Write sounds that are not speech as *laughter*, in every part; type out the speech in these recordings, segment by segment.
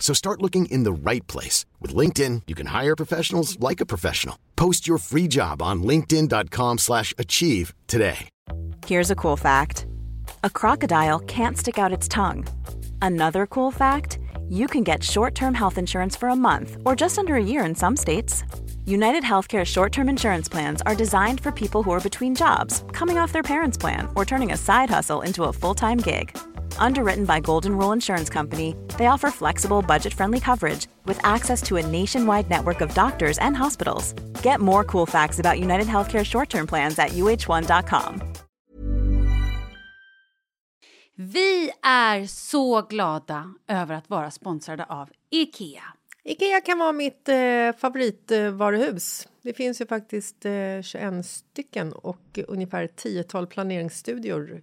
So start looking in the right place. With LinkedIn, you can hire professionals like a professional. Post your free job on linkedin.com slash achieve today. Here's a cool fact. A crocodile can't stick out its tongue. Another cool fact, you can get short-term health insurance for a month or just under a year in some states. United Healthcare short-term insurance plans are designed for people who are between jobs, coming off their parents' plan, or turning a side hustle into a full-time gig. Underwritten by Golden Rule Insurance Company, they offer flexible, budget-friendly coverage with access to a nationwide network of doctors and hospitals. Get more cool facts about United Healthcare short-term plans at uh1.com. Vi är så glada över att vara sponsrade av IKEA. Ikea kan vara mitt eh, favoritvaruhus. Det finns ju faktiskt eh, 21 stycken och ungefär 10-tal planeringsstudior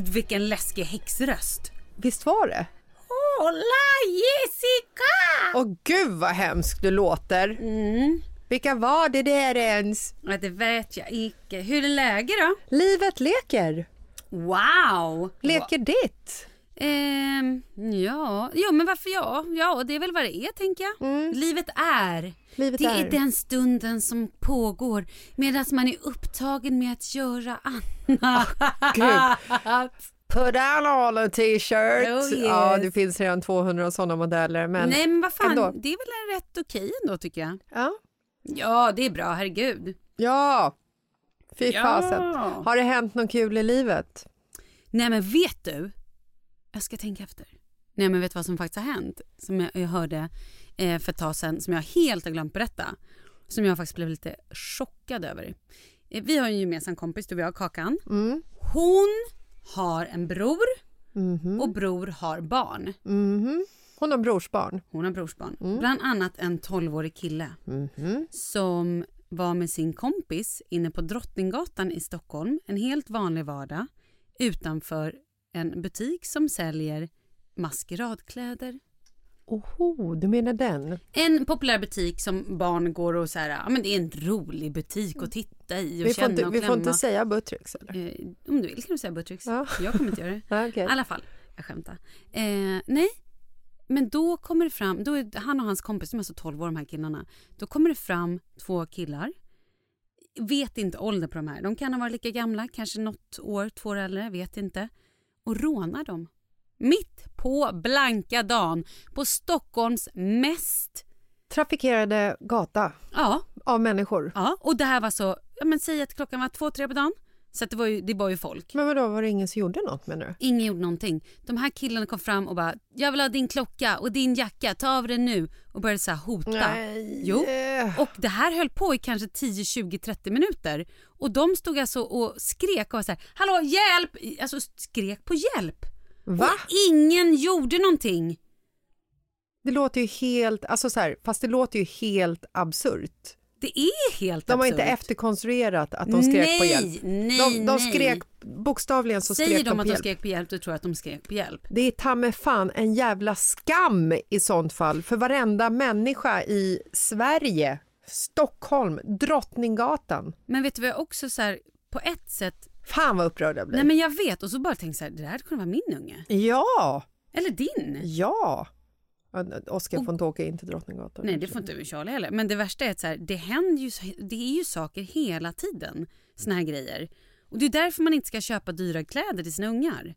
Gud vilken läskig häxröst! Visst var det? Hola Jessica! Åh gud vad hemskt du låter. Mm. Vilka var det där ens? Ja, det vet jag inte. Hur är läget då? Livet leker. Wow! Leker ditt. Ehm, ja, ja, men varför ja? Ja, det är väl vad det är, tänker jag. Livet är. Livet det är. är. den stunden som pågår medan man är upptagen med att göra annat. Gud. Put on all a t-shirt. Oh, yes. Ja, det finns redan 200 sådana modeller. Men Nej, men vad fan, ändå. det är väl en rätt okej ändå, tycker jag. Ja. Ja, det är bra, herregud. ja. Fy Ja. fasen. Har det hänt något kul i livet? Nej, men vet du? Jag ska tänka efter. Nej, men vet du vad som faktiskt har hänt? Som jag, jag hörde eh, för ett tag sedan, som jag helt har glömt berätta. Som jag faktiskt blev lite chockad över. Eh, vi har en gemensam kompis, du och jag, Kakan. Mm. Hon har en bror och bror har barn. Mhm. Hon har brorsbarn. Hon har brorsbarn. Mm. Bland annat en 12-årig kille Mhm. som var med sin kompis inne på Drottninggatan i Stockholm en helt vanlig vardag utanför en butik som säljer maskeradkläder. Oho, du menar den? En populär butik som barn går och så här, ja men det är en rolig butik att titta i och Vi känna inte, och vi klämma. får inte säga Buttricks eller? Eh, om du vill kan du säga Buttricks. Ja. Jag kommer inte göra det. *laughs* Ja, okej. I alla fall, jag skämtar. Eh, nej, men då kommer det fram, då är han och hans kompis, de är alltså 12 år de här killarna. Då kommer det fram två killar. Vet inte ålder på de här. De kan ha varit lika gamla, kanske något år, två år äldre, vet inte. Och rånar dem. Mitt på blanka dagen på Stockholms mest... Trafikerade gata Ja, av människor. ja. och det här var så, ja men säg att klockan var två, tre på dagen. Så det var ju, det var ju folk. Men vadå, var det ingen som gjorde något menar du? Ingen gjorde någonting. De här killarna kom fram och bara “jag vill ha din klocka och din jacka, ta av den nu” och började så hota. Nej. Jo. Och det här höll på i kanske 10, 20, 30 minuter. Och de stod alltså och skrek och var så här “hallå hjälp!” Alltså skrek på hjälp. Va? Och ingen gjorde någonting. Det låter ju helt, alltså så här, fast det låter ju helt absurt. Det är helt De har absurt. inte efterkonstruerat att de skrek nej, på hjälp. Nej, De, de skrek, bokstavligen så Säger skrek de att de skrek på hjälp, då tror att de skrek på hjälp. Det är ta mig fan en jävla skam i sånt fall för varenda människa i Sverige, Stockholm, Drottninggatan. Men vet du vad jag också så här, på ett sätt, Fan vad upprörd jag blir. nej men jag vet och så bara tänkte så här, det här kunde vara min unge. Ja, Eller din. ja. Ja, Oskar får inte åka in till Drottninggatan. Nej, det får inte Charlie heller. Men det värsta är att så här, det händer ju, det är ju saker hela tiden. Såna här grejer. Och det är därför man inte ska köpa dyra kläder till sina ungar.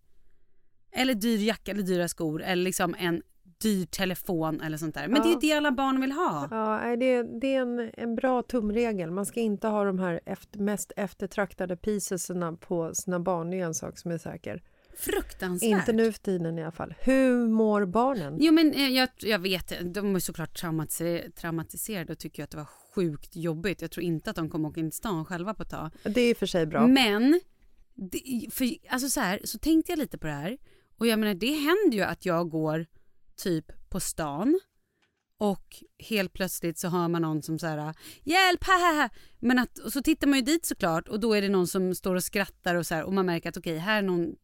Eller dyr jacka eller dyra skor eller liksom en dyr telefon eller sånt där. Men det är ju det alla barn vill ha. Ja, det, det är en, en bra tumregel. Man ska inte ha de här efter, mest eftertraktade piecesarna på sina barn. Det är en sak som är säker. Fruktansvärt. Inte nu för tiden i alla fall. Hur mår barnen? Jo men eh, jag, jag vet, de är såklart traumatiser- traumatiserade och tycker att det var sjukt jobbigt. Jag tror inte att de kommer åka in till stan själva på ett tag. Det är i och för sig bra. Men, det, för, alltså så, här, så tänkte jag lite på det här. Och jag menar, det händer ju att jag går typ på stan och helt plötsligt så hör man någon som så här hjälp, haha. Men att, och så tittar man ju dit såklart och då är det någon som står och skrattar och så här och man märker att okej, här är någon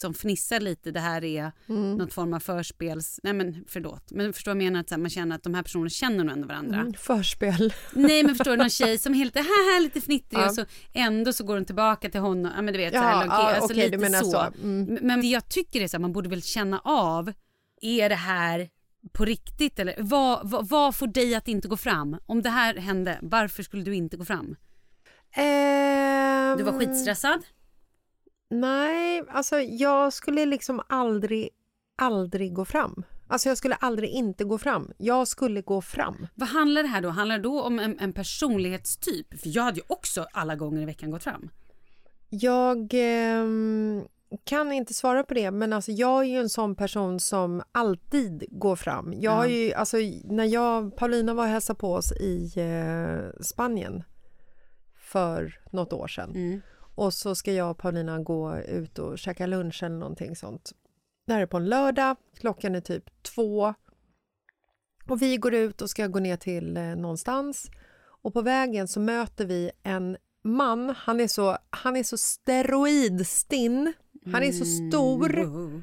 som fnissar lite, det här är Mm. något form av förspels... Nej men förlåt, men förstår jag menar? Att så här, man känner att de här personerna känner nog ändå varandra. Mm, förspel. *laughs* Nej men förstår du, någon tjej som är helt haha, lite fnittrig Ja. och så ändå så går hon tillbaka till honom. Ja men du vet så Ja, här, ja, alltså, okej, lite så. så. Mm. Men- det jag tycker är så här, man borde väl känna av, är det här på riktigt eller vad, vad, vad får dig att inte gå fram? Om det här hände, varför skulle du inte gå fram? Ehm, Du var skitstressad? Nej, alltså jag skulle liksom aldrig, aldrig gå fram. Alltså jag skulle aldrig inte gå fram. Jag skulle gå fram. Vad handlar det här då? Handlar det då om en, en personlighetstyp? För jag hade ju också alla gånger i veckan gått fram. Jag ehm, kan inte svara på det, men alltså jag är ju en sån person som alltid går fram. Jag har ju, alltså, när jag, Paulina var och hälsade på oss i eh, Spanien för något år sedan Mm. Och så ska jag och Paulina gå ut och käka lunch eller någonting sånt. Det här är på en lördag, klockan är typ två. Och vi går ut och ska gå ner till eh, någonstans. Och på vägen så möter vi en man, han är så, han är så steroidstinn, han är så stor. Wow.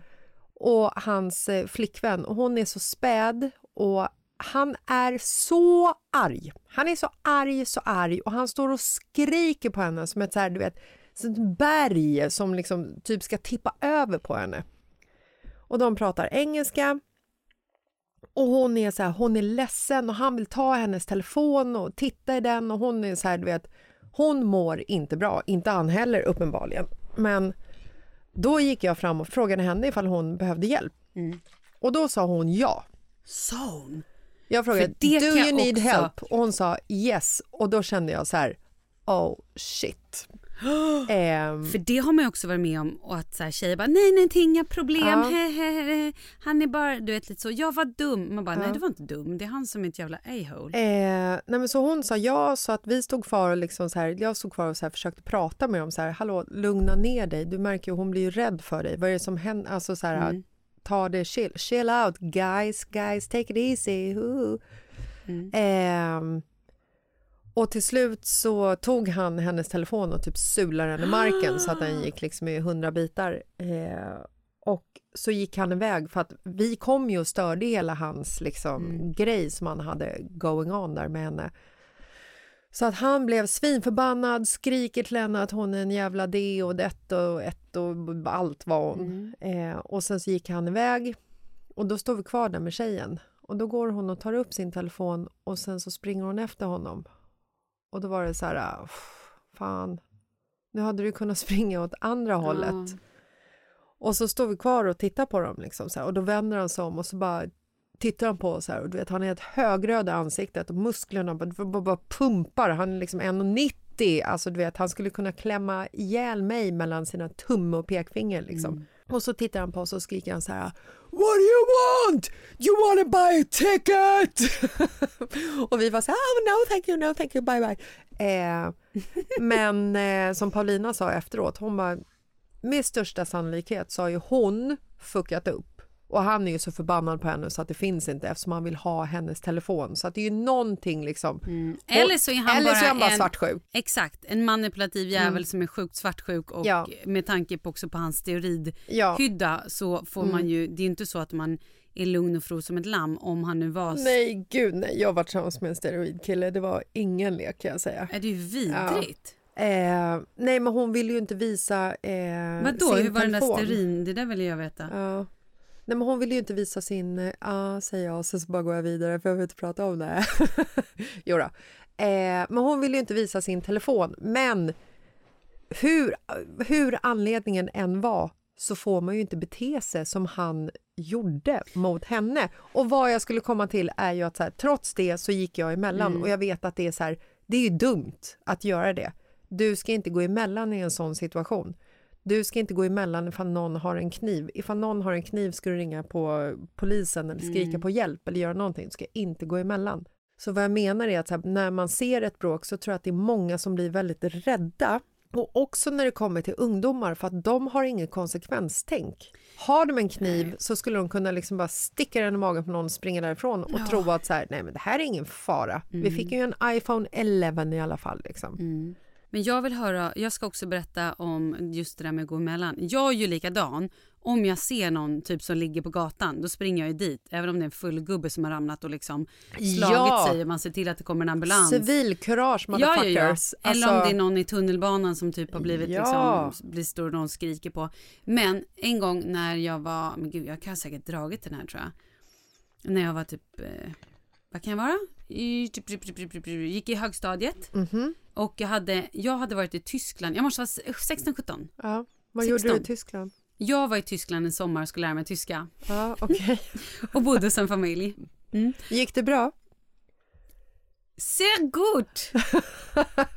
och hans eh, flickvän. Och hon är så späd. Och han är så arg. Han är så arg, så arg. Och han står och skriker på henne som ett så här, du vet, ett berg som liksom typ ska tippa över på henne. Och de pratar engelska och hon är så här, hon är ledsen och han vill ta hennes telefon och titta i den och hon är så här, du vet, hon mår inte bra, inte han heller uppenbarligen. Men då gick jag fram och frågade henne ifall hon behövde hjälp. Och då sa hon ja. Sa hon? Jag frågade, do you need också- help? Och hon sa yes. Och då kände jag så här, oh shit. *gasps* Ehm, För det har man ju också varit med om och att så här, tjejer bara nej nej inga problem, Ja. he, he, he. han är bara du vet lite så, jag var dum. Man bara nej Ja. du var inte dum, det är han som är ett jävla a-hole. Eh, nej men så hon sa ja, så att vi stod kvar och liksom så här, jag stod kvar och så här försökte prata med dem så här, hallå, lugna ner dig, du märker ju hon blir ju rädd för dig, vad är det som händer, alltså så här, Mm. ta det chill, chill out guys, guys, take it easy. Mm. Ehm, och till slut så tog han hennes telefon och typ sulade den i marken så att den gick liksom i hundra bitar. Eh, och så gick han iväg för att vi kom ju och störde hela hans liksom, grej som han hade going on där med henne. Så att han blev svinförbannad, skriker till henne att hon är en jävla det och detta och ett och allt var hon. Eh, och sen så gick han iväg och då står vi kvar där med tjejen. Och då går hon och tar upp sin telefon och sen så springer hon efter honom. Och då var det så här, ah, fan, nu hade du kunnat *laughs* springa åt andra hållet. Och så står vi kvar och tittar på dem liksom så här, och då vänder han sig om och så bara tittar han på oss här och du vet han är helt högröd i ansiktet och musklerna bara, bara, bara pumpar. Han är liksom 1,90 alltså du vet han skulle kunna klämma ihjäl mig mellan sina tumme och pekfinger liksom. Och så tittar han på oss och skriker han så här What do you want? You wanna buy a ticket? *laughs* och vi var så här, oh, no thank you, no thank you, bye bye. Eh, *laughs* men eh, som Paulina sa efteråt, hon bara med största sannolikhet så har ju hon fuckat upp. Och han är ju så förbannad på henne så att det finns inte eftersom han vill ha hennes telefon. Så att det är ju någonting liksom. Eller så är han Eller bara, så är han bara en, svartsjuk. Exakt, en manipulativ jävel som är sjukt svartsjuk och Ja. med tanke på också på hans Ja. steroidhydda så får man ju, det är inte så att man är lugn och fro som ett lamm om han nu var... Nej, gud nej. Jag var tillsammans med en steroidkille. Det var ingen lek kan jag säga. Är det ju vidrigt. Eh, nej, men hon ville ju inte visa eh, Vadå, sin hur var den där telefon. sterin? Det där vill jag veta. Ja. Nej, men hon ville ju inte visa sin... Ja, ah, säger jag och sen så bara går jag vidare för jag vill inte prata om det. *laughs* jo. Eh, men hon ville ju inte visa sin telefon. Men hur, hur anledningen än var så får man ju inte bete sig som han gjorde mot henne. Och vad jag skulle komma till är ju att här, trots det så gick jag emellan och jag vet att det är så här, det är ju dumt att göra det. Du ska inte gå emellan i en sån situation. Du ska inte gå emellan ifall någon har en kniv. Ifall någon har en kniv ska du ringa på polisen eller skrika på hjälp eller göra någonting. Du ska inte gå emellan. Så vad jag menar är att här, när man ser ett bråk så tror jag att det är många som blir väldigt rädda. Och också när det kommer till ungdomar för att de har ingen konsekvenstänk. Har de en kniv så skulle de kunna liksom bara sticka den i magen på någon och springa därifrån och tro att så här, nej men det här är ingen fara. Vi fick ju en iPhone 11 i alla fall. Liksom. Men jag vill höra, jag ska också berätta om just det där med att gå emellan. Jag är ju likadan. Om jag ser någon typ som ligger på gatan, då springer jag ju dit. Även om det är en full gubbe som har ramlat och liksom slagit Ja. sig och man ser till att det kommer en ambulans. Civilkurage, Ja, ja, ja. motherfuckers. Eller Alltså- om det är någon i tunnelbanan som typ har blivit liksom, blir stor och någon skriker på. Men en gång när jag var, men gud jag kan säkert dragit den här tror jag. När jag var typ, eh, vad kan jag vara? Typ, typ, typ, gick i högstadiet. Mhm. Och jag hade, jag hade varit i Tyskland, jag måste vara 16-17. Ja. Vad gjorde du i 16. Tyskland? Jag var i Tyskland en sommar och skulle lära mig tyska. Ja, okej. *laughs* Och bodde hos en familj. Gick det bra? Sehr gut!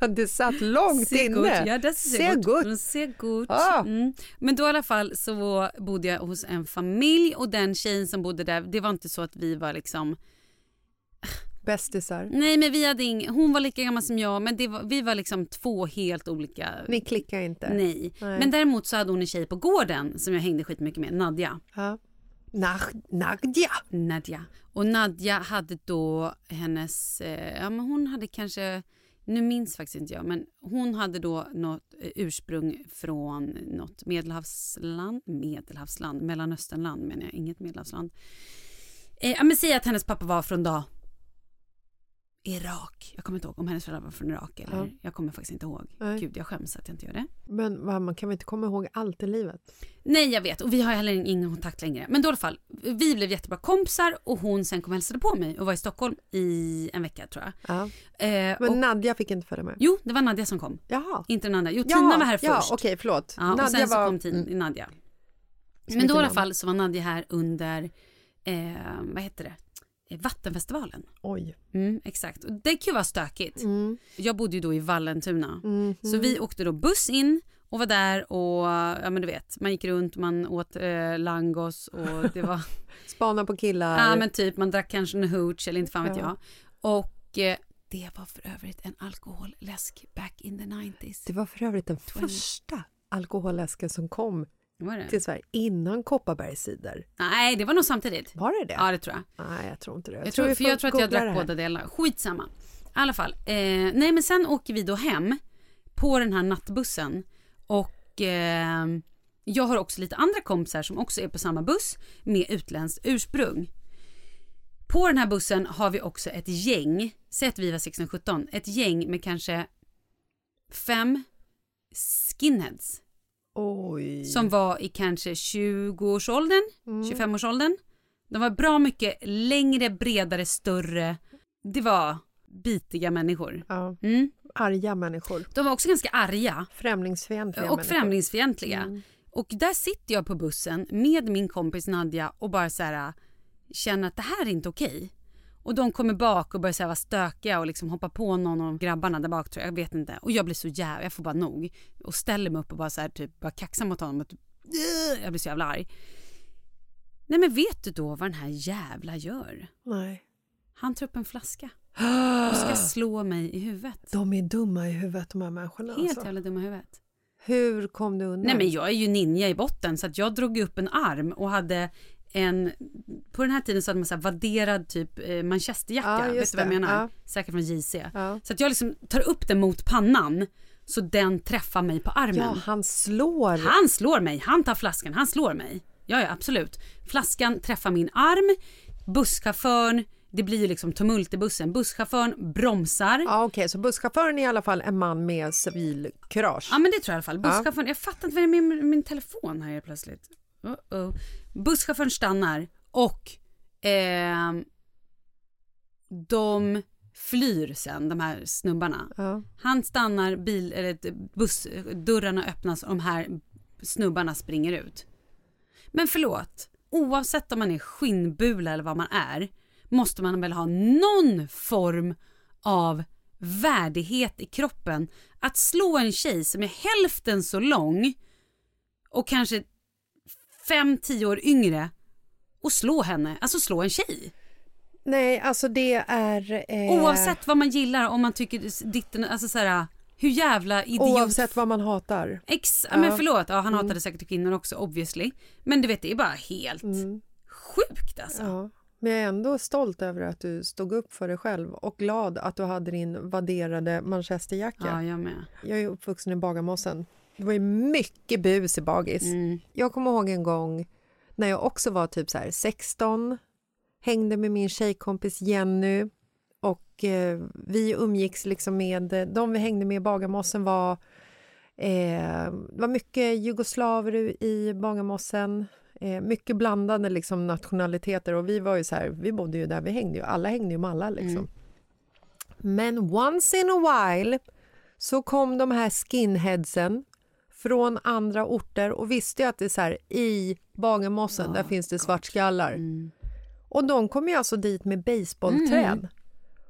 *laughs* det satt långt Sehr inne. gut. Ja, ist Sehr sehr gut. gut. Sehr gut. Ah. Mm. Men då i alla fall så bodde jag hos en familj och den tjejen som bodde där, det var inte så att vi var liksom, Bästisar. nej men vi hade ing, hon var lika gammal som jag men det var, vi var liksom två helt olika. Ni klickar inte? Nej. Nej. Men däremot så hade hon en tjej på gården som jag hängde skitmycket med, Nadja. Ja. Nadja. Nadja. Och Nadja hade då hennes, eh, ja men hon hade kanske, nu minns faktiskt inte jag, men hon hade då något eh, ursprung från något medelhavsland, medelhavsland, mellanösternland menar jag, inget medelhavsland. Eh, ja men säg att hennes pappa var från då Irak. Jag kommer inte ihåg om hennes föräldrar var från Irak eller, Ja. jag kommer faktiskt inte ihåg. Nej. Gud jag skäms att jag inte gör det. Men man kan väl inte komma ihåg allt i livet? Nej jag vet och vi har heller ingen kontakt längre. Men då i alla fall, vi blev jättebra kompisar och hon sen kom och hälsade på mig och var i Stockholm i en vecka tror jag. Ja. Eh, Men och, Nadja fick inte följa med? jo, det var Nadja som kom. Jaha. Inte den andra. Jo, Ja, Tina var här ja, först. okej, förlåt. Ja, och Nadja sen så var... kom Tina, Mm. Nadja. Men då i alla fall så var Nadja här under, eh, vad heter det, Vattenfestivalen. Oj. Mm, exakt. Och det kan ju vara stökigt. Jag bodde ju då i Vallentuna. Mhm. Så vi åkte då buss in och var där och ja men du vet, man gick runt, man åt eh, langos och det var *laughs* Spana på killar. Ja men typ man drack kanske en hooch eller inte fan vet Ja. jag. Och eh, det var för övrigt en alkoholläsk back in the 90s. Det var för övrigt den första alkoholläsken som kom Var det? till Sverige innan Kopparbergscider. Nej det var nog samtidigt. Var det det? Ja det tror jag. Nej, jag tror inte det. Jag, tror, vi för jag tror att jag drack båda delarna. Skitsamma. I alla fall. Eh, nej men sen åker vi då hem på den här nattbussen. Och eh, jag har också lite andra kompisar som också är på samma buss med utländskt ursprung. På den här bussen har vi också ett gäng, säg att vi var 16-17, ett gäng med kanske fem skinheads Oj. som var i kanske 20-årsåldern, Mm. 25-årsåldern. De var bra mycket längre, bredare, större. Det var bitiga människor. Ja, Mm. arga människor. De var också ganska arga Främlingsfientliga och människor. främlingsfientliga. Mm. Och där sitter jag på bussen med min kompis Nadja och bara så här känner att det här är inte okej. Och de kommer bak och börjar så här vara stökiga och liksom hoppa på någon av grabbarna där bak tror jag, jag vet inte. Och jag blir så jävla, jag får bara nog. Och ställer mig upp och bara så här typ bara kaxar mot honom. Och typ, jag blir så jävla arg. Nej men vet du då vad den här jävla gör? Nej. Han tar upp en flaska *gasps* och ska slå mig i huvudet. De är dumma i huvudet de här människorna. Helt alltså. jävla dumma i huvudet. Hur kom du undan? Nej men jag är ju ninja i botten så att jag drog upp en arm och hade en, på den här tiden så hade man så här vadderad typ eh, manchesterjacka, Ja, vet du vad jag menar? Ja. Säkert från JC. Ja. Så att jag liksom tar upp den mot pannan så den träffar mig på armen. Ja, han slår. Han slår mig, han tar flaskan, han slår mig. Ja, ja absolut. Flaskan träffar min arm, busschauffören, det blir ju liksom tumult i bussen. Busschauffören bromsar. Ja, Okej, så busschauffören är i alla fall en man med civilkurage. Ja men det tror jag i alla fall. Busschauffören, jag fattar inte vad det är med min telefon här plötsligt. Uh -oh. Busschauffören stannar och ehm, de flyr sen, de här snubbarna. Ja. Han stannar, bil, eller bussdörrarna öppnas och de här snubbarna springer ut. Men förlåt, oavsett om man är skinnbula eller vad man är måste man väl ha någon form av värdighet i kroppen. Att slå en tjej som är hälften så lång och kanske fem tio år yngre och slå henne, alltså slå en tjej. Nej, alltså det är... Eh, Oavsett vad man gillar, om man tycker ditten, alltså så här, hur jävla idiot... Oavsett vad man hatar. Ex, Ja. men förlåt, ja, han hatade säkert kvinnor också obviously. Men du vet det är bara helt sjukt alltså. Ja. Men jag är ändå stolt över att du stod upp för dig själv och glad att du hade din vadderade manchesterjacka. Ja, jag med. Jag är uppvuxen i Bagarmossen. Det var ju mycket bus i Bagis. Mm. Jag kommer ihåg en gång när jag också var typ så här 16, hängde med min tjejkompis Jenny och eh, vi umgicks liksom med, de vi hängde med i Bagarmossen var eh, det var mycket jugoslaver i Bagarmossen, eh, mycket blandade liksom nationaliteter och vi var ju så här, vi bodde ju där, vi hängde ju, alla hängde ju med alla liksom. Men once in a while så kom de här skinheadsen från andra orter och visste ju att det är så här i Bagarmossen, där finns det svartskallar. Mm. Och de kom ju alltså dit med baseballträn.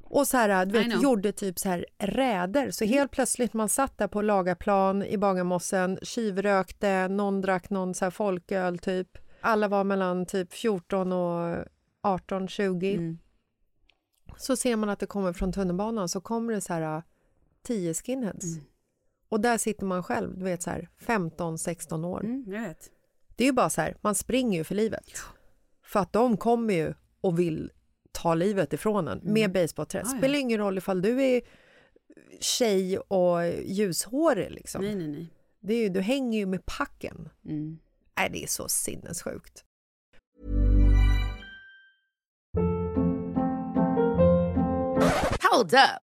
Och så här, du vet, gjorde typ så här räder. Så helt plötsligt man satt där på Lagaplan i Bagarmossen, tjuvrökte, någon drack någon så här folköl typ. Alla var mellan typ 14 och 18, 20. Mm. Så ser man att det kommer från tunnelbanan så kommer det så här äh, 10 skinheads. Mm. Och där sitter man själv, du vet så här 15, 16 år. Mm, jag vet. Det är ju bara så här, man springer ju för livet. För att de kommer ju och vill ta livet ifrån en med basebollträ. Mm. Ja, ja. Spelar ingen roll ifall du är tjej och ljushårig liksom. Nej, nej, nej. Det är ju, du hänger ju med packen. Mm. Nej, det är så sinnessjukt. Hold up.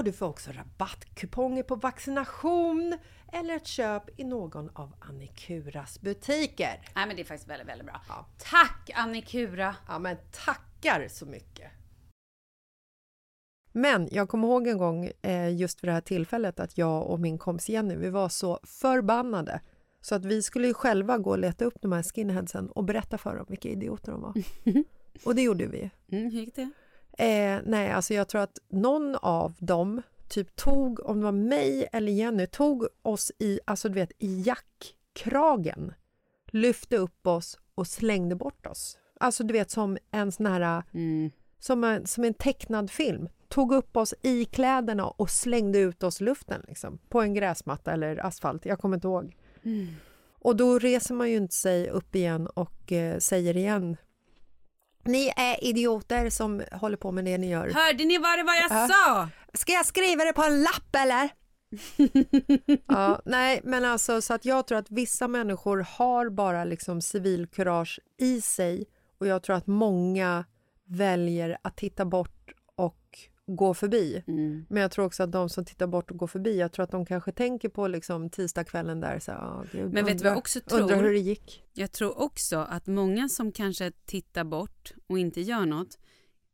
och du får också rabattkuponger på vaccination eller ett köp i någon av Annikuras butiker. Nej men det är faktiskt väldigt, väldigt bra. Ja. Tack Annikura! Ja, men tackar så mycket! Men jag kommer ihåg en gång eh, just för det här tillfället att jag och min kompis Jenny, vi var så förbannade så att vi skulle ju själva gå och leta upp de här skinheadsen och berätta för dem vilka idioter de var. *laughs* Och det gjorde vi. Mm, hur gick det? Eh, nej, alltså jag tror att någon av dem typ tog, om det var mig eller Jenny, tog oss i, alltså du vet, i jackkragen, lyfte upp oss och slängde bort oss. Alltså du vet som en sån här, Mm. som en, som en tecknad film. Tog upp oss i kläderna och slängde ut oss i luften liksom, på en gräsmatta eller asfalt, jag kommer inte ihåg. Och då reser man ju inte sig upp igen och eh, säger igen ni är idioter som håller på med det ni gör. Hörde ni vad det var jag Ja. sa? Ska jag skriva det på en lapp eller? *laughs* ja, nej, men alltså så att jag tror att vissa människor har bara liksom civilkurage i sig och jag tror att många väljer att titta bort och gå förbi. Mm. Men jag tror också att de som tittar bort och går förbi, jag tror att de kanske tänker på liksom tisdagskvällen där, så, ah, gud, Men vet du vad jag undrar- också tror? Undrar hur det gick. Jag tror också att många som kanske tittar bort och inte gör något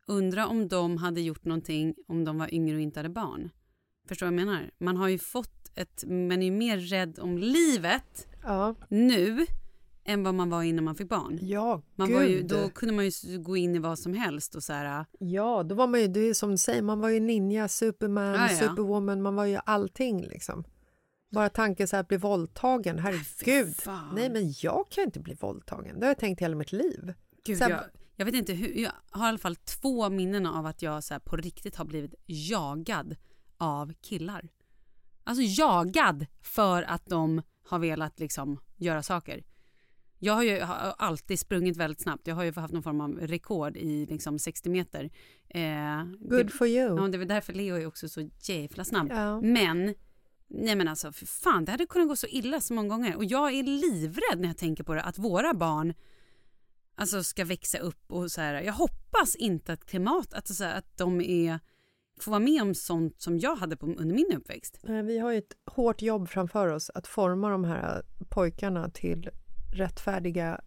undrar om de hade gjort någonting om de var yngre och inte hade barn. Förstår vad jag menar? Man har ju fått ett... Man är ju mer rädd om livet Ja, nu än vad man var innan man fick barn. ja Man gud. var ju, då kunde man ju gå in i vad som helst och så här... Ja, då var man ju, det är som du säger, man var ju ninja, superman, Ja, ja. superwoman, man var ju allting liksom. Bara tanken så här att bli våldtagen, herregud. fan. Nej, men jag kan ju inte bli våldtagen. Det har jag tänkt hela mitt liv. Gud, Sen- jag, jag vet inte hur, jag har i alla fall två minnen av att jag så här, på riktigt har blivit jagad av killar. Alltså jagad för att de har velat liksom göra saker. Jag har ju alltid sprungit väldigt snabbt. Jag har ju haft någon form av rekord i liksom 60 meter. Eh, Good det, for you. ja, det är väl därför Leo är också så jävla snabb. Ja. Men, nej men alltså för fan, det hade kunnat gå så illa så många gånger. Och jag är livrädd när jag tänker på det, att våra barn alltså ska växa upp och så här. Jag hoppas inte att klimat, att, så här, att de är, får vara med om sånt som jag hade på, under min uppväxt. Eh, Vi har ju ett hårt jobb framför oss att forma de här pojkarna till rättfärdiga,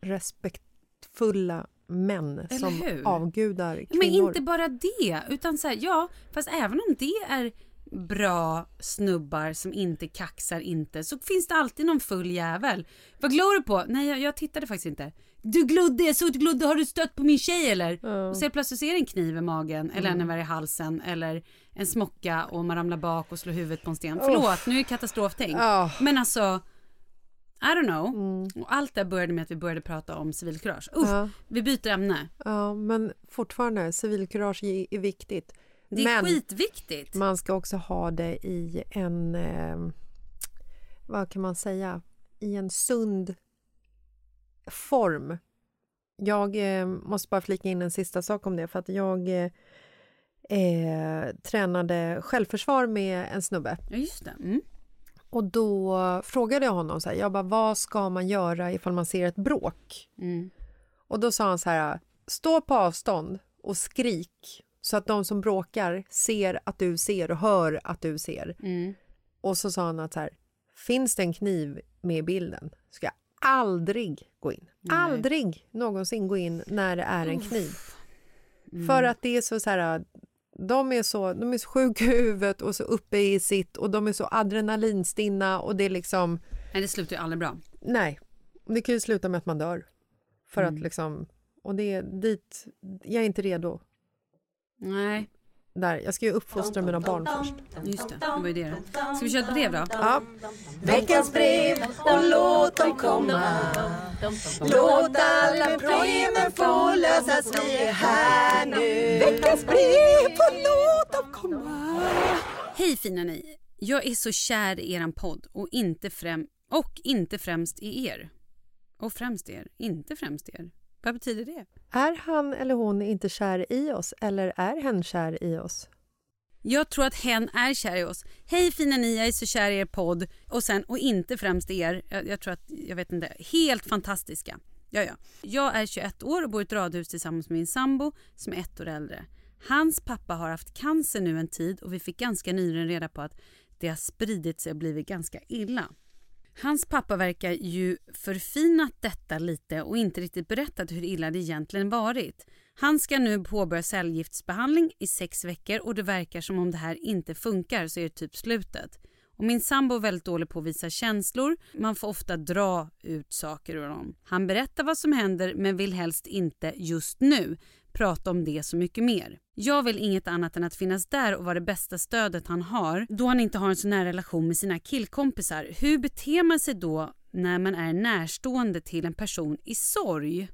respektfulla män som hur? avgudar kvinnor. Men inte bara det, utan så här, ja, fast även om det är bra snubbar som inte kaxar inte så finns det alltid någon full jävel. Vad glor du på? Nej, jag, jag tittade faktiskt inte. Du glodde, jag såg att du glodde, har du stött på min tjej eller? Och så plötsligt ser en kniv i magen eller en i halsen eller en smocka och man ramlar bak och slår huvudet på en sten. Förlåt, nu är det katastroftänk. Ja. Men alltså, I don't know. Och allt det började med att vi började prata om civilkurage. Uff, Ja. vi byter ämne. Ja, men fortfarande, civilkurage är är viktigt. Det är men skitviktigt. man ska också ha det i en, eh, vad kan man säga, i en sund form. Jag eh, måste bara flika in en sista sak om det, för att jag eh, eh, tränade självförsvar med en snubbe. Ja, just det. Mm. Och då frågade jag honom så här, jag bara, vad ska man göra ifall man ser ett bråk? Mm. Och då sa han så här, stå på avstånd och skrik så att de som bråkar ser att du ser och hör att du ser. Mm. Och så sa han att så här, finns det en kniv med i bilden ska jag aldrig gå in. Aldrig någonsin gå in när det är en kniv. Mm. För att det är så, så här, de är så, de är så sjuka i huvudet och så uppe i sitt och de är så adrenalinstinna och det är liksom, Nej, det slutar ju aldrig bra. nej, det kan ju sluta med att man dör. För Mm. att liksom, och det är dit, jag är inte redo. Nej, Där, jag ska ju uppfostra mina barn först. just det. Det var ju det. Ska vi köra ett brev då? Ja. Veckans brev och låt dem komma Låt alla problemen få lösas, vi är här nu Veckans brev och låt dem komma Hej fina ni! Jag är så kär i eran podd och inte, främ och inte främst i er. Och främst er, inte främst er. Vad betyder det? Är han eller hon inte kär i oss eller är hen kär i oss? Jag tror att hen är kär i oss. Hej fina ni, jag är så kär i er podd. Och sen, och inte främst er. Jag, jag tror att, jag vet inte, helt fantastiska. Ja, ja. Jag är 21 år och bor i ett radhus tillsammans med min sambo som är ett år äldre. Hans pappa har haft cancer nu en tid och vi fick ganska nyligen reda på att det har spridit sig och blivit ganska illa. Hans pappa verkar ju förfinat detta lite och inte riktigt berättat hur illa det egentligen varit. Han ska nu påbörja cellgiftsbehandling i sex veckor och det verkar som om det här inte funkar så är det typ slutet. Och min sambo är väldigt dålig på att visa känslor. Man får ofta dra ut saker ur honom. Han berättar vad som händer men vill helst inte just nu prata om det så mycket mer. Jag vill inget annat än att finnas där och vara det bästa stödet han har då han inte har en så nära relation med sina killkompisar. Hur beter man sig då när man är närstående till en person i sorg?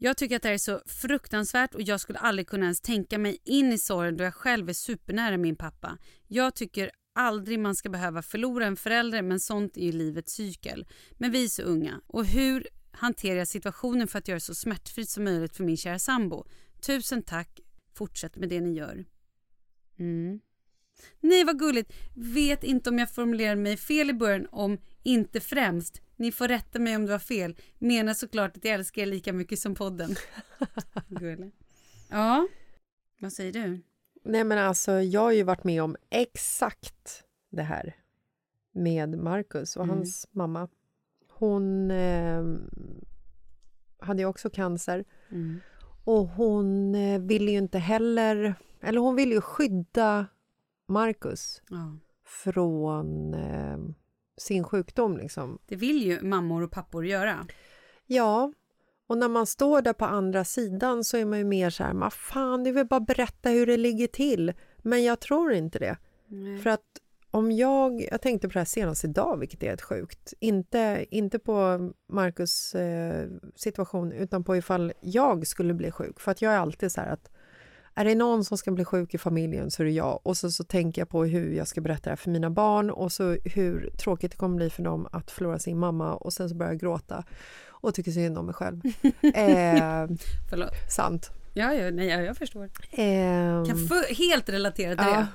Jag tycker att det här är så fruktansvärt och jag skulle aldrig kunna ens tänka mig in i sorgen då jag själv är supernära min pappa. Jag tycker aldrig man ska behöva förlora en förälder men sånt är ju livets cykel. Men vi är så unga. Och hur hanterar jag situationen för att göra det så smärtfritt som möjligt för min kära sambo? Tusen tack. Fortsätt med det ni gör. Mm. Nej, vad gulligt. Vet inte om jag formulerade mig fel i början om inte främst. Ni får rätta mig om det var fel. Menar såklart att jag älskar er lika mycket som podden. *laughs* Gulligt. Ja, vad säger du? Nej, men alltså, jag har ju varit med om exakt det här med Marcus och Mm. hans mamma. Hon eh, hade ju också cancer Mm. Och hon eh, ville ju inte heller... Eller hon ville ju skydda Marcus Ja. från eh, sin sjukdom. Liksom. Det vill ju mammor och pappor göra. Ja, och när man står där på andra sidan så är man ju mer så här, vad fan, du vill bara berätta hur det ligger till. Men jag tror inte det. För att om jag, jag tänkte på det här senast idag, vilket är helt sjukt. Inte, inte på Marcus eh, situation, utan på ifall jag skulle bli sjuk. För att jag är alltid så här att är det någon som ska bli sjuk i familjen så är det jag. Och så, så tänker jag på hur jag ska berätta det här för mina barn och så hur tråkigt det kommer bli för dem att förlora sin mamma och sen så börjar jag gråta och tycker synd om mig själv. *laughs* eh, Förlåt. sant. Ja, ja, nej, jag, jag förstår. Eh, Kan helt relatera till ja. det.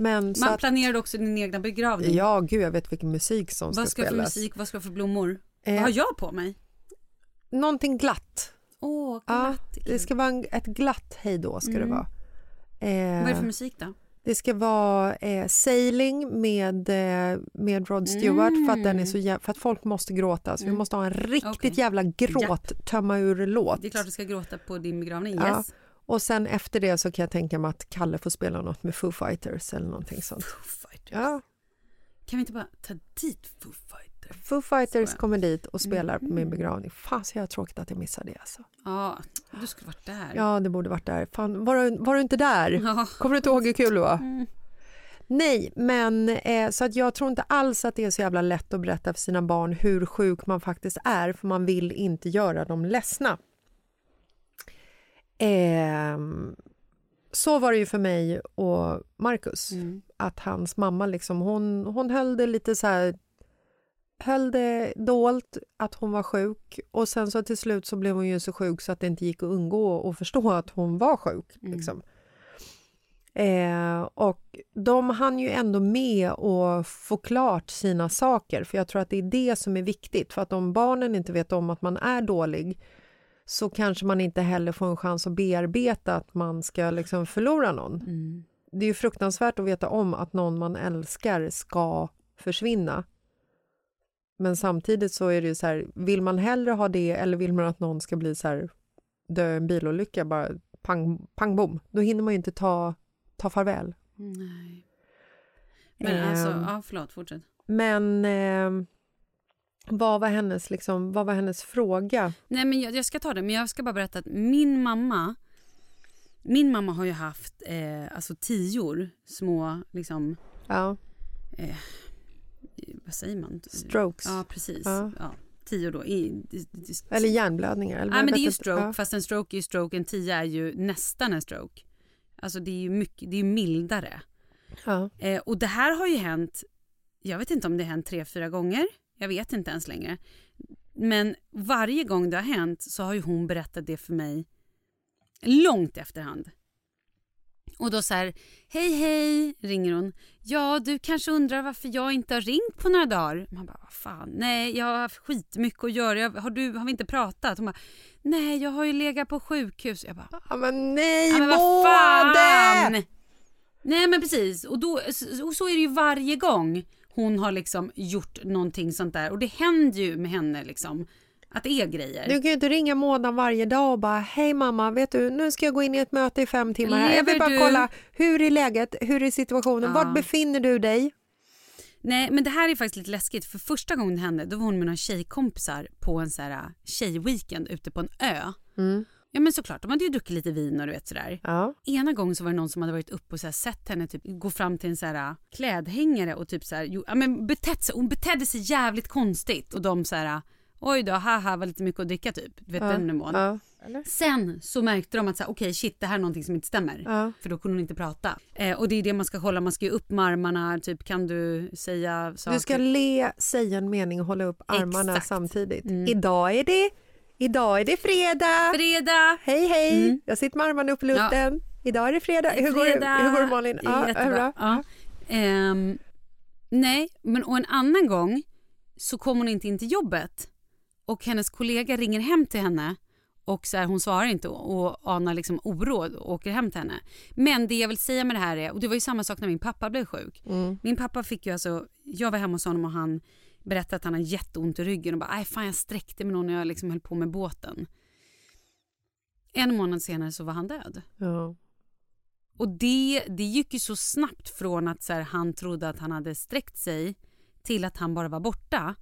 Men Man att, planerade också din egna begravning. ja, gud, jag vet vilken musik som ska vad ska för spelas. musik, vad ska för blommor? Eh, Vad har jag på mig? Någonting glatt. Åh, Ja, glatt. det ska vara en, ett glatt hejdå. Ska det Mm. vara. Eh, Vad är det för musik då? Det ska vara eh, Sailing med, eh, med Rod Stewart för, att den är så för att folk måste gråta. Så vi Mm. måste ha en riktigt Okej. jävla gråt, tömma ur-låt. Det är klart du ska gråta på din begravning. Ja. Yes. Och sen efter det så kan jag tänka mig att Kalle får spela något med Foo Fighters eller någonting sånt. Foo Fighters. Ja, Kan vi inte bara ta dit Foo Fighters? Foo Fighters kommer dit och spelar på min Mm. begravning. Fan så jag tråkigt att jag missade det alltså. Ja, du skulle varit där. Ja, det borde varit där. Fan, var, du, var du inte där? Ja. Kommer du inte ihåg hur kul det var? Mm. Nej, men eh, så att jag tror inte alls att det är så jävla lätt att berätta för sina barn hur sjuk man faktiskt är, för man vill inte göra dem ledsna. Ehm, så var det ju för mig och Marcus, Mm. att hans mamma liksom, hon, hon höll det lite så här höll det dolt att hon var sjuk och sen så till slut så blev hon ju så sjuk så att det inte gick att undgå att förstå att hon var sjuk. Mm. Liksom. Eh, och de hann ju ändå med att få klart sina saker för jag tror att det är det som är viktigt för att om barnen inte vet om att man är dålig så kanske man inte heller får en chans att bearbeta att man ska liksom förlora någon. Mm. Det är ju fruktansvärt att veta om att någon man älskar ska försvinna. Men samtidigt så är det ju så här, vill man hellre ha det eller vill man att någon ska bli så här, dö i en bilolycka, bara pang, pang bom, då hinner man ju inte ta, ta farväl. Nej. Men alltså, Ehm. ja förlåt, fortsätt. Men eh, vad, var hennes, liksom, vad var hennes fråga? Nej men jag, jag ska ta det, men jag ska bara berätta att min mamma min mamma har ju haft eh, alltså tior, små liksom, Ja, eh, vad säger man? strokes. Ja precis, Ja. ja. tior då. I, det- det- Eller hjärnblödningar. Eller jag men det är ju stroke, Ja. fast en stroke är ju stroke, en tia är ju nästan en stroke. Alltså det är ju mycket, det är mildare. Ja. Eh, och det här har ju hänt, jag vet inte om det har hänt tre, fyra gånger. Jag vet inte ens längre. Men varje gång det har hänt så har ju hon berättat det för mig långt efterhand. Och då så här, hej hej, ringer hon. Ja, du kanske undrar varför jag inte har ringt på några dagar. Man bara, vad fan, nej, jag har haft skitmycket att göra. Jag, har, du, har vi inte pratat? Hon bara, nej, jag har ju legat på sjukhus. Jag bara, ja, men nej, Ja, men vad fan! Nej men precis, och, då, och så är det ju varje gång hon har liksom gjort någonting sånt där och det händer ju med henne liksom att det är grejer. Du kan ju inte ringa Mådan varje dag och bara hej mamma, vet du, nu ska jag gå in i ett möte i fem timmar. här. Jag vill bara du? kolla, hur är läget, hur är situationen, Ja. vart befinner du dig? Nej men det här är faktiskt lite läskigt för första gången det hände då var hon med några tjejkompisar på en så här tjejweekend ute på en ö. Mm. Ja men såklart, de hade ju druckit lite vin och du vet sådär. Ja. Ena gången så var det någon som hade varit uppe och så sett henne typ gå fram till en så här äh, klädhängare och typ så här, jo, ja, men betett sig, hon betedde sig jävligt konstigt och de så här äh, oj då, haha var lite mycket att dricka typ. Du vet Ja. den nivån. Ja. Sen så märkte de att så här, okej shit det här är någonting som inte stämmer. Ja. För då kunde hon inte prata. Eh, och det är det man ska kolla, man ska ju upp med armarna, typ kan du säga saker? Du ska le, säga en mening och hålla upp armarna Exakt. samtidigt. Mm. Idag är det Idag är det fredag! Fredag! Hej hej! Mm. Jag sitter med armarna upp i luften. Idag är det fredag. Hur går, det, Fredag. hur går det Malin? Ja, Jättebra. bra. Ja. Ehm, nej, men och en annan gång så kom hon inte in till jobbet och hennes kollega ringer hem till henne Och så här, hon svarar inte och, och anar liksom oro och åker hem till henne. Men det jag vill säga med det här är, och det var ju samma sak när min pappa blev sjuk. Min pappa fick ju alltså, jag var hemma hos honom och han berättade att han har jätteont i ryggen och bara, aj fan jag sträckte mig nog när jag liksom höll på med båten. En månad senare så var han död. Ja. Och det, det gick ju så snabbt från att så här, han trodde att han hade sträckt sig till att han bara var borta.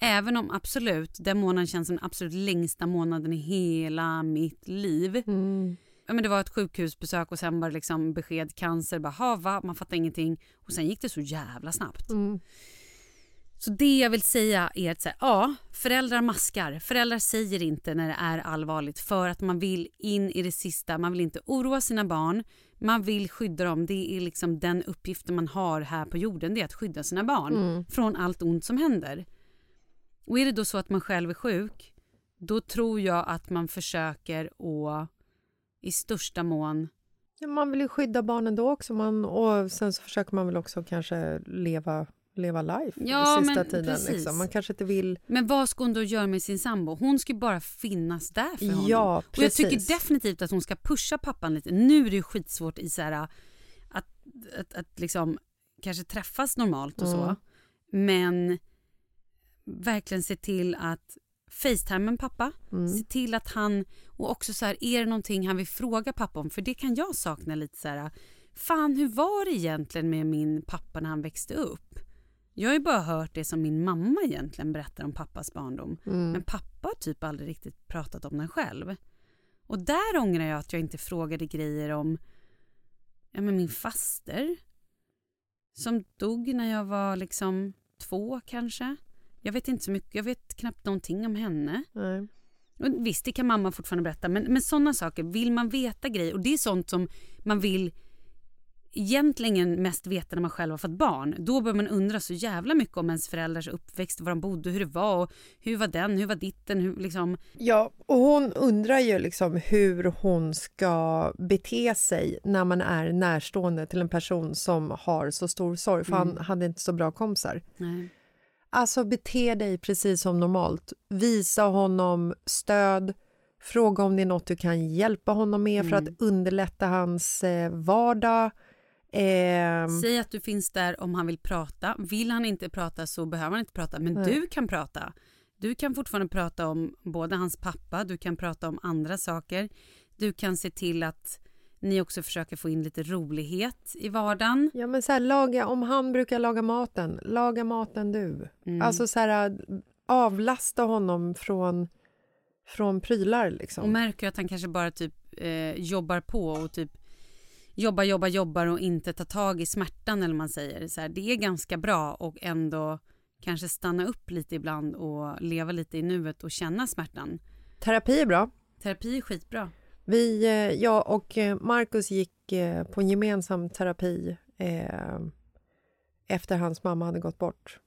Även om absolut, den månaden känns som den absolut längsta månaden i hela mitt liv. Mm. Ja, men det var ett sjukhusbesök och sen var det liksom besked cancer. Bara, ha, va? Man fattar ingenting. Och sen gick det så jävla snabbt. Mm. Så det jag vill säga är att här, ja, föräldrar maskar. Föräldrar säger inte när det är allvarligt för att man vill in i det sista. Man vill inte oroa sina barn. Man vill skydda dem. Det är liksom den uppgiften man har här på jorden. Det är att skydda sina barn från allt ont som händer. Och är det då så att man själv är sjuk, då tror jag att man försöker att i största mån Ja, man vill ju skydda barnen då också. Man, och sen så försöker man väl också kanske leva, leva life Ja, sista men tiden. precis. Liksom. Man kanske inte vill... Men vad ska hon då göra med sin sambo? Hon ska bara finnas där för honom. Ja, och jag tycker precis. definitivt att hon ska pusha pappan lite. Nu är det ju skitsvårt i så här, att, att, att liksom kanske träffas normalt och så. Mm. Men verkligen se till att Facetime en pappa. Mm. Se till att han, och också så här, är det någonting han vill fråga pappa om? För det kan jag sakna lite så här, fan hur var det egentligen med min pappa när han växte upp? Jag har ju bara hört det som min mamma egentligen berättar om pappas barndom. Mm. Men pappa har typ aldrig riktigt pratat om den själv. Och där ångrar jag att jag inte frågade grejer om ja, men min faster. Som dog när jag var liksom två kanske. Jag vet inte så mycket, jag vet knappt någonting om henne. Nej. Och visst, det kan mamma fortfarande berätta, men, men sådana saker, vill man veta grejer, och det är sånt som man vill egentligen mest veta när man själv har fått barn. Då bör man undra så jävla mycket om ens föräldrars uppväxt, var de bodde, hur det var, och hur var den, hur var ditten, hur liksom... Ja, och hon undrar ju liksom hur hon ska bete sig när man är närstående till en person som har så stor sorg, för han hade inte så bra kompisar. Nej. Alltså bete dig precis som normalt. Visa honom stöd. Fråga om det är något du kan hjälpa honom med för att underlätta hans eh, vardag. Eh, Säg att du finns där om han vill prata. Vill han inte prata så behöver han inte prata, men Nej. du kan prata. Du kan fortfarande prata om både hans pappa, du kan prata om andra saker. Du kan se till att ni också försöker få in lite rolighet i vardagen. ja, men så här, laga, om han brukar laga maten, laga maten du. Mm. Alltså så här, avlasta honom från, från prylar. Liksom. Och märker att han kanske bara typ eh, jobbar på och typ jobbar, jobbar, jobbar och inte tar tag i smärtan eller man säger. Så här, det är ganska bra och ändå kanske stanna upp lite ibland och leva lite i nuet och känna smärtan. Terapi är bra. Terapi är skitbra. Vi, eh, jag och eh, Marcus gick eh, på en gemensam terapi eh, efter hans mamma hade gått bort.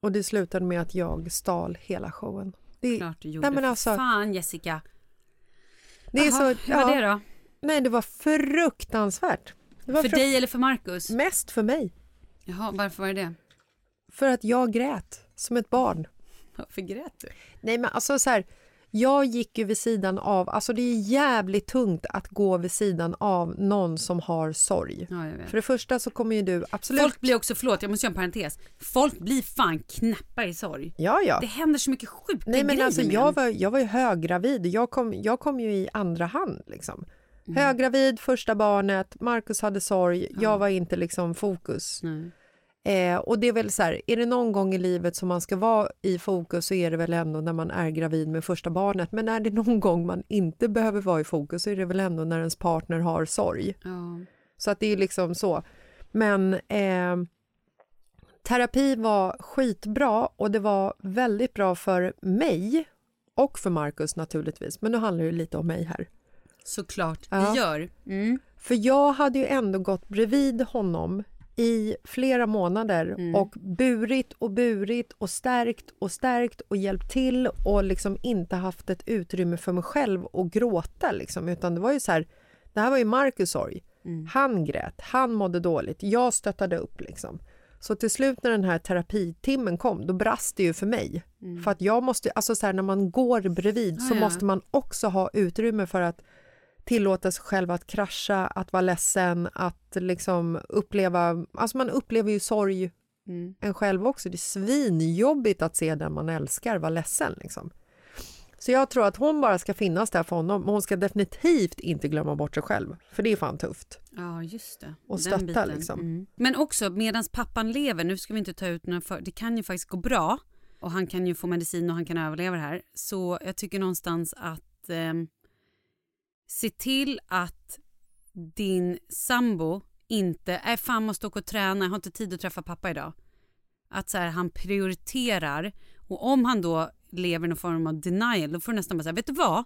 Och det slutade med att jag stal hela showen. Det, Klart du gjorde. Nej, men alltså- Fan Jessica. det är Jaha, så, hur var det då? Nej, det var fruktansvärt. Det var För fruk- dig eller för Marcus? Mest för mig. Jaha, varför var det det? För att jag grät som ett barn. Varför grät du? Nej, men alltså så här, jag gick ju vid sidan av, alltså det är jävligt tungt att gå vid sidan av någon som har sorg. Ja. För det första så kommer ju du absolut... Folk blir också, förlåt jag måste göra en parentes. Folk blir fan knäppa i sorg. Ja, ja. Det händer så mycket sjuka Nej, men grejer alltså, med jag, var, jag var ju höggravid. Jag kom, jag kom ju i andra hand. Liksom. Mm. Höggravid, första barnet, Marcus hade sorg, jag var inte liksom fokus. Eh, och det är väl så här, är det någon gång i livet som man ska vara i fokus så är det väl ändå när man är gravid med första barnet. Men är det någon gång man inte behöver vara i fokus så är det väl ändå när ens partner har sorg. Ja. Så att det är liksom så. Men eh, terapi var skitbra och det var väldigt bra för mig och för Marcus naturligtvis. Men nu handlar det lite om mig här. Såklart Ja. det gör. Mm. För jag hade ju ändå gått bredvid honom i flera månader Mm. och burit och burit och stärkt och stärkt och hjälpt till och liksom inte haft ett utrymme för mig själv att gråta liksom. Utan det var ju så här, det här var ju Marcus sorg. Mm. Han grät, han mådde dåligt, jag stöttade upp liksom. Så till slut när den här terapitimmen kom, då brast det ju för mig. För att jag måste, alltså så här, när man går bredvid så ja. måste man också ha utrymme för att tillåta sig själv att krascha, att vara ledsen, att liksom uppleva, alltså man upplever ju sorg en själv också. Det är svinjobbigt att se den man älskar vara ledsen liksom. Så jag tror att hon bara ska finnas där för honom, men hon ska definitivt inte glömma bort sig själv, för det är fan tufft. Ja, just det. Och Den stötta, biten. liksom. Mm. Men också medan pappan lever, nu ska vi inte ta ut några för, det kan ju faktiskt gå bra och han kan ju få medicin och han kan överleva det här. Så jag tycker någonstans att eh, se till att din sambo inte, är fan måste åka och träna, jag har inte tid att träffa pappa idag. Att så här, han prioriterar och om han då lever i någon form av denial då får du nästan bara säga, vet du vad?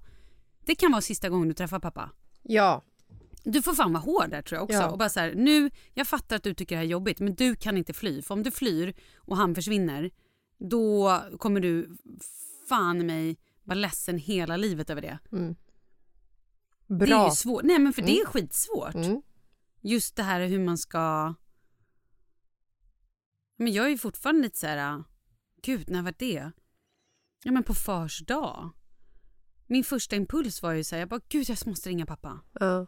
Det kan vara sista gången du träffar pappa. Ja, Du får fan vara hård där tror jag också. Ja. Och bara så här, nu, jag fattar att du tycker det här är jobbigt men du kan inte fly. För om du flyr och han försvinner då kommer du fan mig vara ledsen hela livet över det. Det är bra. ju svårt. Nej men för det är skitsvårt. Mm. Just det här hur man ska... Men jag är ju fortfarande lite så här... Gud, när var det? Ja men på fars dag. Min första impuls var ju så här, jag bara gud jag måste ringa pappa. Ja.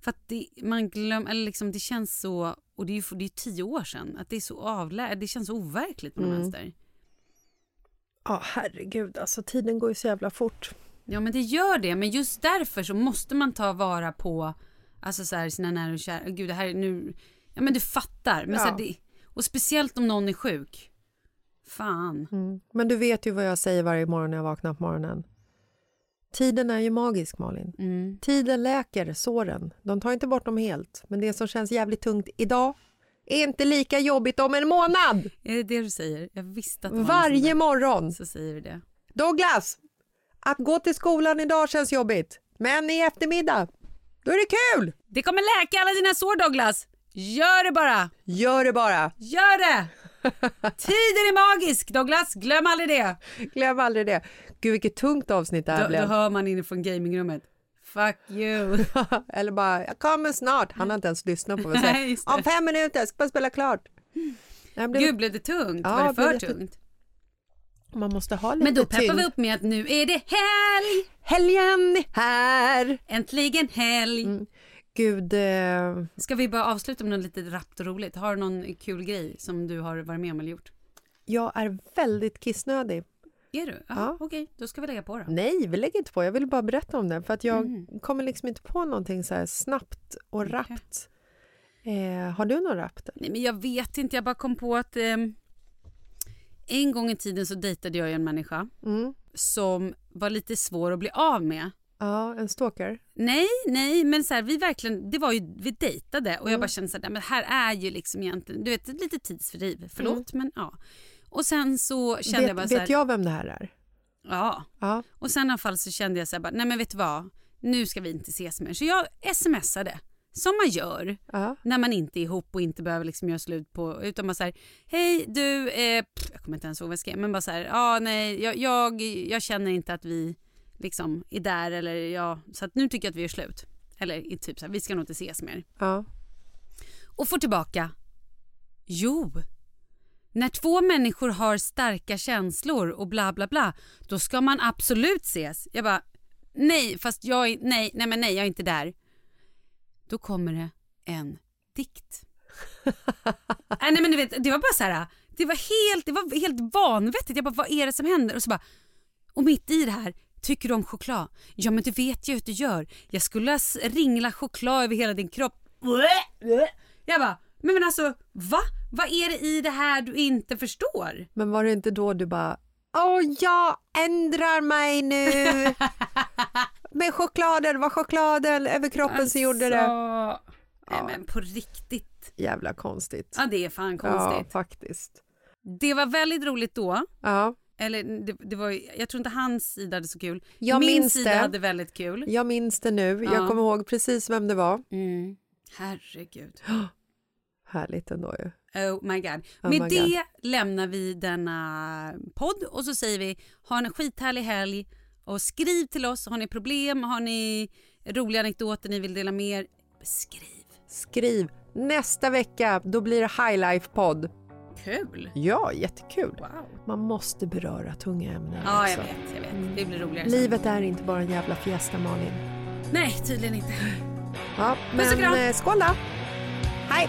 För att det, man glöm, eller liksom, det känns så, och det är ju det är tio år sedan, att det är så avlä, det känns så overkligt på något Mm. vänster. Ja, herregud, alltså tiden går ju så jävla fort. Ja men det gör det, men just därför så måste man ta vara på alltså så här, sina nära och kära. Gud det här är nu, ja men du fattar. Men så här, Ja. det, och speciellt om någon är sjuk. Fan. Mm. Men du vet ju vad jag säger varje morgon när jag vaknar på morgonen. Tiden är ju magisk, Malin. Mm. Tiden läker såren. De tar inte bort dem helt, men det som känns jävligt tungt idag är inte lika jobbigt om en månad. Är det det du säger? Jag visste att Varje morgon. Så säger du det. Douglas, att gå till skolan idag känns jobbigt, men i eftermiddag, då är det kul. Det kommer läka alla dina sår Douglas. Gör det bara. Gör det bara. Gör det! Tiden är magisk Douglas, glöm aldrig det. Glöm aldrig det. Gud, vilket tungt avsnitt det här Då, då blev. hör man inifrån gamingrummet. Fuck you. *laughs* Eller bara, jag kommer snart. Han har inte ens lyssnat på vad jag *laughs* Nej, säger. just det. Om fem minuter, jag ska bara spela klart. Blev- Gud, blev det tungt? Ja, var det för det- tungt? Man måste ha lite Men då peppar tyngd. vi upp med att nu är det helg! Helgen är här! Äntligen helg! Mm. Gud, eh, Ska vi bara avsluta med något lite rappt och roligt? Har du någon kul grej som du har varit med om eller gjort? jag är väldigt kissnödig. Är du? Ja, Ja. Okej, då ska vi lägga på då. Nej, vi lägger inte på. Jag vill bara berätta om det. För att jag Mm. kommer liksom inte på någonting så här snabbt och rappt. Eh, har du något rappt? Nej, men jag vet inte, jag bara kom på att ehm, en gång i tiden så dejtade jag en människa Mm. som var lite svår att bli av med. Ja, en stalker. Nej, nej, men så här, vi verkligen, det var ju, vi dejtade och jag Mm. bara kände så här, men här är ju liksom egentligen, du vet, lite tidsfördriv, förlåt men ja. Och sen så kände vet jag bara så här, vet jag vem det här är? ja. Ja. Och sen i alla fall så kände jag så här, bara, nej men vet du vad, nu ska vi inte ses mer. Så jag smsade, som man gör ja. när man inte är ihop och inte behöver liksom göra slut på, utan så här, hej du, eh, pff, jag kommer inte ens ihåg vad jag skrev, men bara så här, ja nej, jag, jag, jag känner inte att vi liksom är där eller ja, så att nu tycker jag att vi gör slut. Eller typ så här, vi ska nog inte ses mer. ja. Och får tillbaka, jo, när två människor har starka känslor och bla bla bla, då ska man absolut ses. Jag bara, nej, fast jag är, nej, nej men nej, jag är inte där. Då kommer det en dikt. *laughs* äh, nej men du vet, det var bara så här, det var helt, det var helt vanvettigt. Jag bara, vad är det som händer? Och så bara, och mitt i det här, tycker du om choklad? Ja men det vet jag att du gör. Jag skulle ringla choklad över hela din kropp. Jag bara, men, men alltså va? Vad är det i det här du inte förstår? Men var det inte då du bara Åh, jag ändrar mig nu. *laughs* Med chokladen, det var chokladen över kroppen som gjorde det. Alltså, Nej men på riktigt. Jävla konstigt. Ja det är fan Ja, konstigt. faktiskt. Det var väldigt roligt då. Ja, Eller det, det var, jag tror inte hans sida hade så kul. Jag Min minns sida det. hade väldigt kul. jag minns det nu. Ja. Jag kommer ihåg precis vem det var. Mm. Herregud. *gasps* Härligt ändå ju. Oh my god. Oh Med my det God. lämnar vi denna podd och så säger vi ha en skithärlig helg och skriv till oss. Har ni problem? Har ni roliga anekdoter ni vill dela med er? Skriv. Skriv. Nästa vecka då blir det High Life-podd. Kul! Ja, jättekul. Wow. Man måste beröra tunga ämnen Ja, jag vet, jag vet. Det blir roligare. Livet är inte bara en jävla fiesta, Malin. Nej, tydligen inte. Ja, Puss och men kram. eh, skål då! Hej!